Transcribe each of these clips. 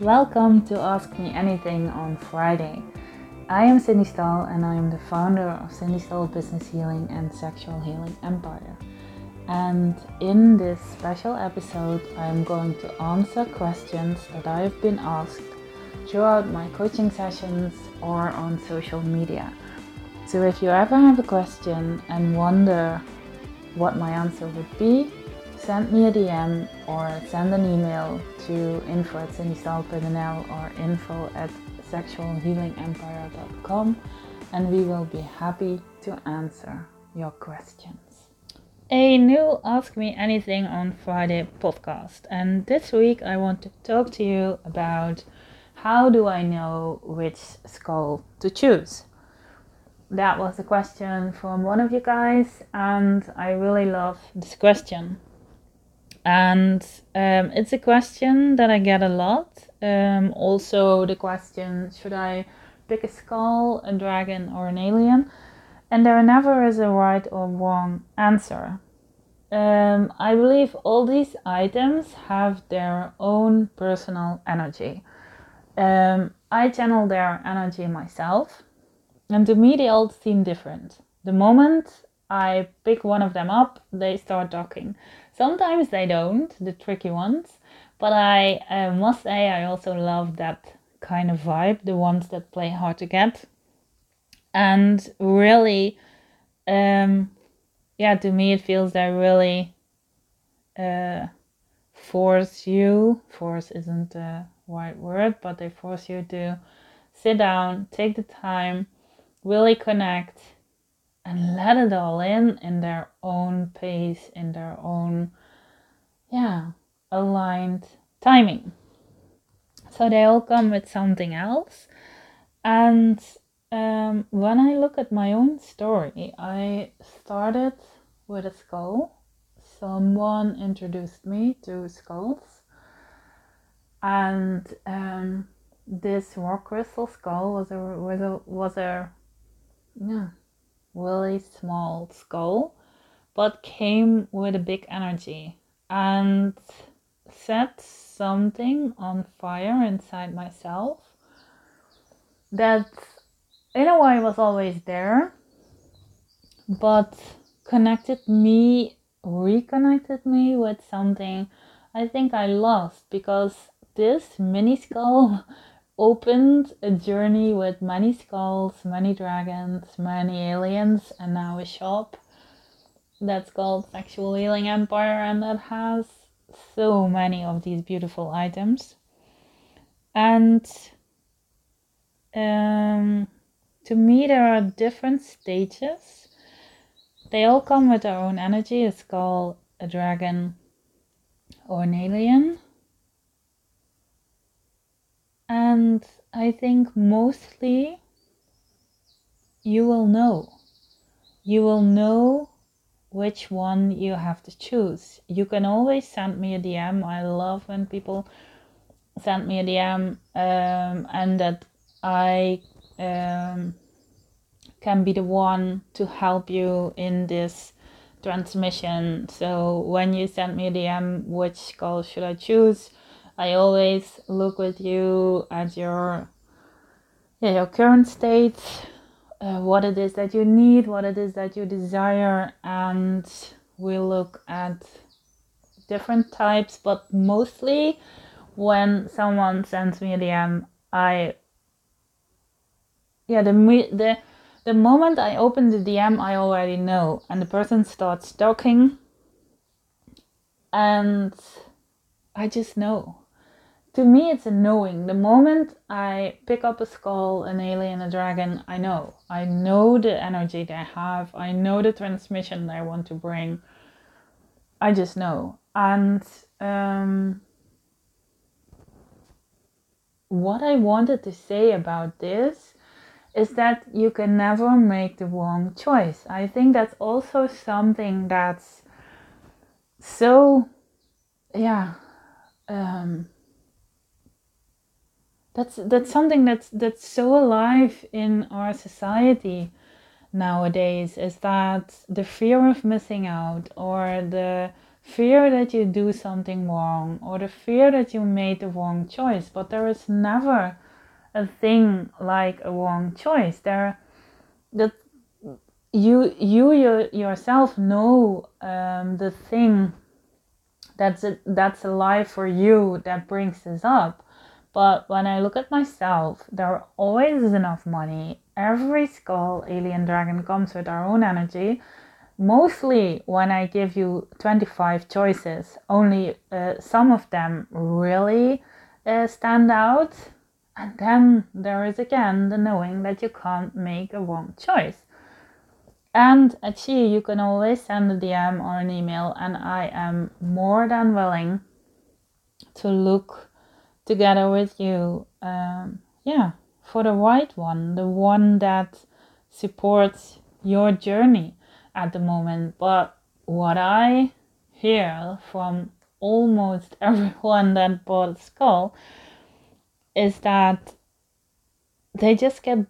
Welcome to Ask Me Anything on Friday. I am Cindy Stahl and I am the founder of Cindy Stahl Business Healing and Sexual Healing Empire. And in this special episode, I am going to answer questions that I have been asked throughout my coaching sessions or on social media. So if you ever have a question and wonder what my answer would be, send me a DM or send an email to info at or info at sexualhealingempire.com and we will be happy to answer your questions. A new Ask Me Anything on Friday podcast, and this week I want to talk to you about how do I know which skull to choose that was a question from one of you guys, and I really love this question. And um, it's a question that I get a lot. Um, also, the question should I pick a skull, a dragon, or an alien? And there never is a right or wrong answer. Um, I believe all these items have their own personal energy. Um, I channel their energy myself and to me, they all seem different. The moment I pick one of them up, they start talking. Sometimes they don't, the tricky ones, but I uh, must say I also love that kind of vibe, the ones that play hard to get. And really, um, yeah, to me, it feels they really uh, force you, force isn't the right word, but they force you to sit down, take the time really connect and let it all in in their own pace, in their own, yeah, aligned timing. So they all come with something else. And um, when I look at my own story, I started with a skull. Someone introduced me to skulls. And um, this rock crystal skull was a was a was a yeah, really small skull, but came with a big energy and set something on fire inside myself that in a way was always there, but connected me, reconnected me with something I think I lost because this mini skull opened a journey with many skulls, many dragons, many aliens, and now a shop that's called Sexual Healing Empire and that has so many of these beautiful items. And um, to me, there are different stages. They all come with their own energy. It's called a dragon or an alien and I think mostly you will know. You will know which one you have to choose. You can always send me a DM. I love when people send me a DM um, and that I um, can be the one to help you in this transmission. So when you send me a DM, which call should I choose? I always look with you at your yeah, your current state, uh, what it is that you need, what it is that you desire, and we look at different types, but mostly when someone sends me a DM, I yeah the the the moment I open the DM, I already know, and the person starts talking, and I just know to me it's a knowing the moment i pick up a skull an alien a dragon i know. I know the energy they have. I know the transmission they want to bring. I just know. And um, what i wanted to say about this is that you can never make the wrong choice. I think that's also something that's so yeah um, that's that's something that's that's so alive in our society nowadays is that the fear of missing out or the fear that you do something wrong or the fear that you made the wrong choice. But there is never a thing like a wrong choice. There, that you you your, yourself know um, the thing that's a, that's alive for you that brings this up. But when I look at myself, there always is enough money. Every skull, alien, dragon comes with our own energy mostly when I give you 25 choices, only uh, some of them really uh, stand out. And then there is again the knowing that you can't make a wrong choice. And at She, you can always send a DM or an email, and I am more than willing to look together with you. Um, yeah, for the right one, the one that supports your journey at the moment, but what I hear from almost everyone that bought a skull is that they just get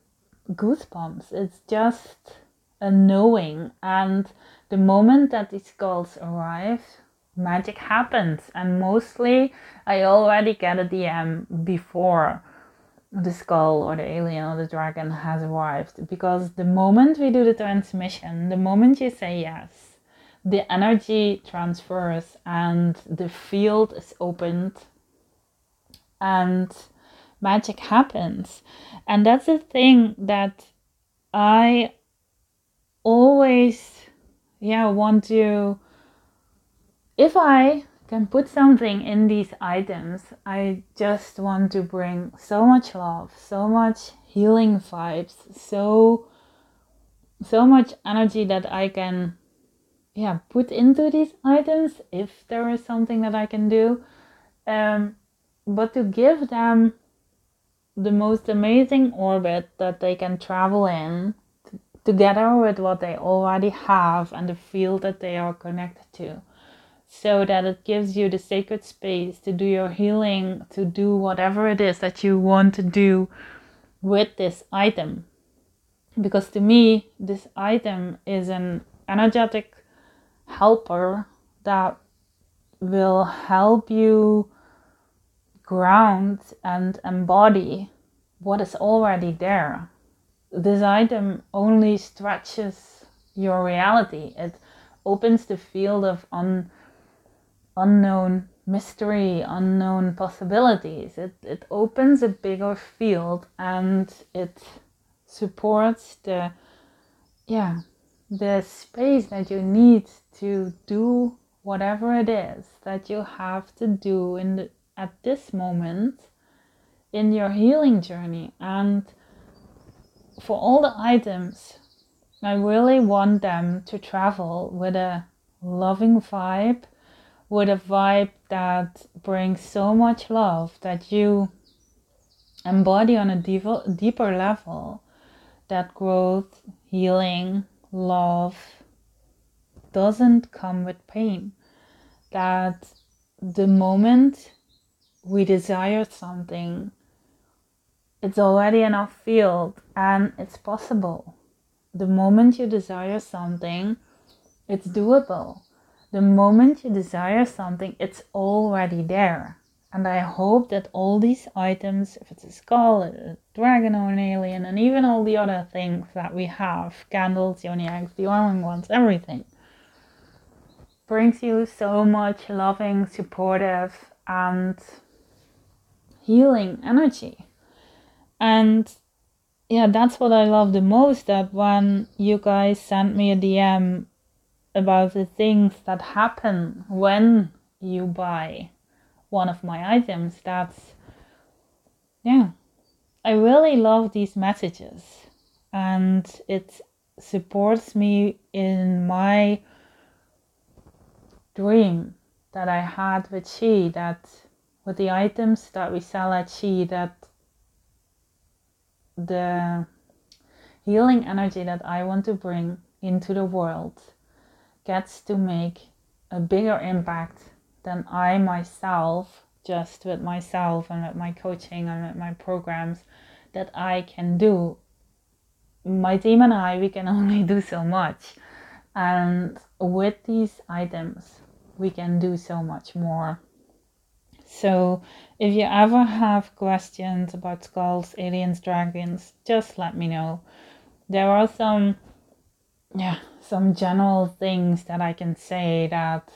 goosebumps. It's just a knowing, and the moment that these skulls arrive, magic happens. And mostly, I already get a DM before the skull or the alien or the dragon has arrived because the moment we do the transmission the moment you say yes the energy transfers and the field is opened and magic happens and that's the thing that i always yeah want to if i can put something in these items, I just want to bring so much love, so much healing vibes, so so much energy that I can yeah put into these items if there is something that I can do. Um, but to give them the most amazing orbit that they can travel in together with what they already have and the field that they are connected to so that it gives you the sacred space to do your healing, to do whatever it is that you want to do with this item. Because to me, this item is an energetic helper that will help you ground and embody what is already there. This item only stretches your reality. It opens the field of un unknown mystery, unknown possibilities. It, it opens a bigger field and it supports the, yeah, the space that you need to do whatever it is that you have to do in the, at this moment in your healing journey. And for all the items, I really want them to travel with a loving vibe with a vibe that brings so much love that you embody on a deeper, deeper level that growth, healing, love doesn't come with pain. That the moment we desire something, it's already in our field and it's possible. The moment you desire something, it's doable the moment you desire something, it's already there. And I hope that all these items, if it's a skull, a dragon, or an alien, and even all the other things that we have candles, yoni eggs, the orange ones, everything brings you so much loving, supportive, and healing energy. And yeah, that's what I love the most that when you guys send me a DM about the things that happen when you buy one of my items. That's, yeah, I really love these messages and it supports me in my dream that I had with She that with the items that we sell at She that the healing energy that I want to bring into the world gets to make a bigger impact than I myself, just with myself and with my coaching and with my programs, that I can do. My team and I, we can only do so much. And with these items, we can do so much more. So, if you ever have questions about skulls, aliens, dragons, just let me know. There are some, yeah, some general things that I can say that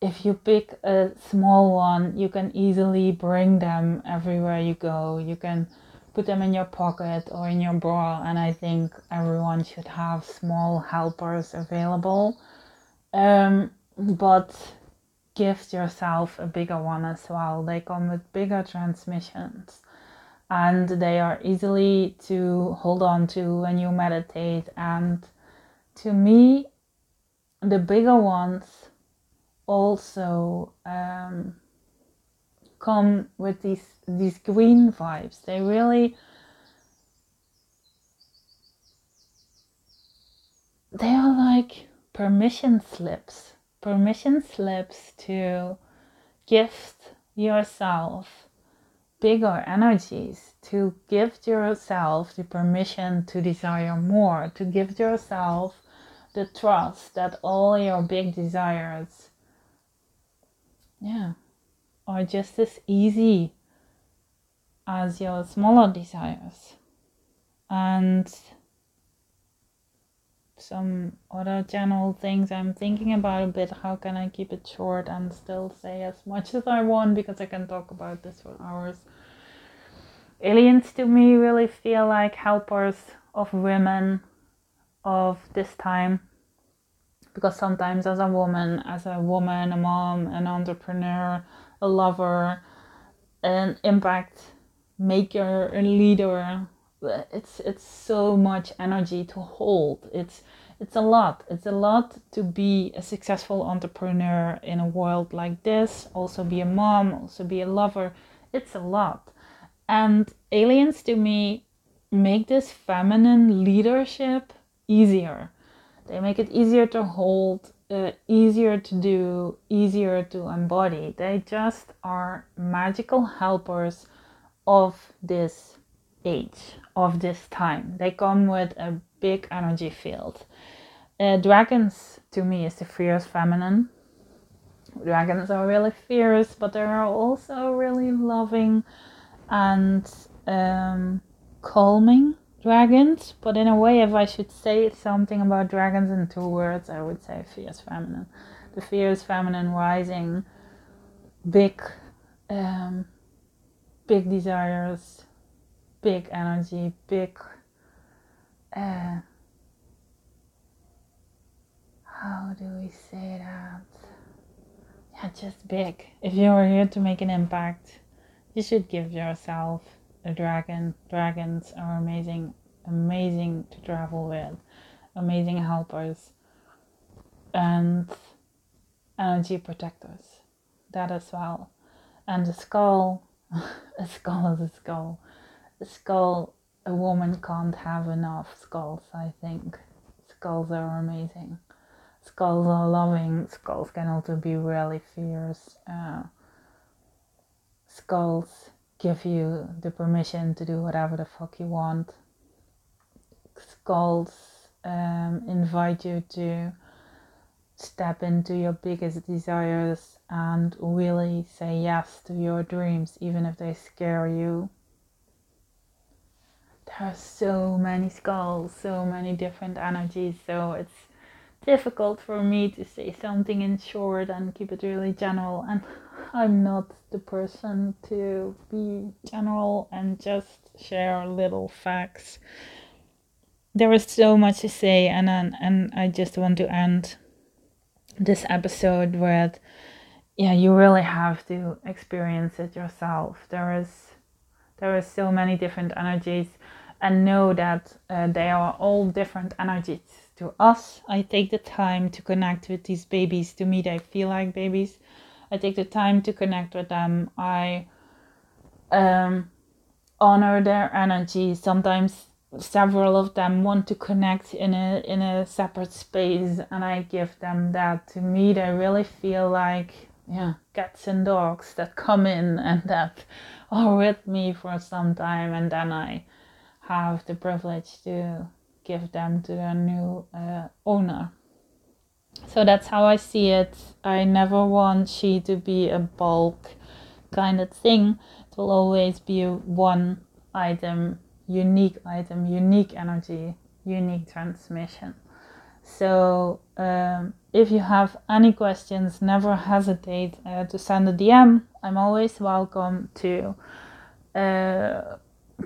if you pick a small one, you can easily bring them everywhere you go. You can put them in your pocket or in your bra, and I think everyone should have small helpers available. Um, but gift yourself a bigger one as well. They come with bigger transmissions and they are easily to hold on to when you meditate. And to me, the bigger ones also um, come with these these green vibes. They really they are like permission slips, permission slips to gift yourself bigger energies, to give yourself the permission to desire more, to give yourself the trust that all your big desires yeah, are just as easy as your smaller desires. And some other general things I'm thinking about a bit. How can I keep it short and still say as much as I want because I can talk about this for hours. Aliens to me really feel like helpers of women of this time. Because sometimes as a woman as a woman a mom an entrepreneur a lover an impact maker a leader it's it's so much energy to hold. It's it's a lot. It's a lot to be a successful entrepreneur in a world like this also be a mom also be a lover. It's a lot and aliens to me make this feminine leadership easier they make it easier to hold, uh, easier to do, easier to embody. They just are magical helpers of this age, of this time. They come with a big energy field. Uh, dragons, to me, is the fierce feminine. Dragons are really fierce, but they are also really loving and um, calming dragons, but in a way, if I should say something about dragons in two words, I would say fierce feminine. The fierce feminine rising, big, um, big desires, big energy, big. Uh, how do we say that? Yeah, just big. If you're here to make an impact, you should give yourself a dragon. Dragons are amazing, amazing to travel with, amazing helpers, and energy protectors. That as well. And the skull, a skull is a skull. A skull, a woman can't have enough skulls, I think. Skulls are amazing. Skulls are loving. Skulls can also be really fierce. Uh, skulls give you the permission to do whatever the fuck you want. Skulls um, invite you to step into your biggest desires and really say yes to your dreams, even if they scare you. There are so many skulls, so many different energies, so it's difficult for me to say something in short and keep it really general. And I'm not the person to be general and just share little facts. There is so much to say, and and I just want to end this episode with, yeah, you really have to experience it yourself. There is there is so many different energies, and know that uh, they are all different energies to us. I take the time to connect with these babies. To me, they feel like babies I take the time to connect with them. I um, honor their energy. Sometimes several of them want to connect in a in a separate space, and I give them that. To me, they really feel like yeah cats and dogs that come in and that are with me for some time, and then I have the privilege to give them to their new uh, owner. So that's how I see it. I never want she to be a bulk kind of thing. It will always be one item, unique item, unique energy, unique transmission. So um, if you have any questions, never hesitate uh, to send a DM. I'm always welcome to uh,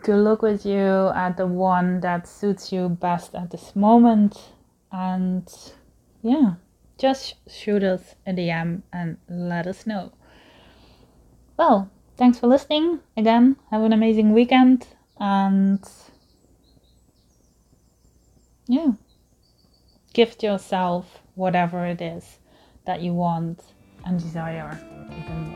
to look with you at the one that suits you best at this moment. And yeah, just shoot us a DM and let us know. Well, thanks for listening. Again, have an amazing weekend and yeah, gift yourself whatever it is that you want and desire even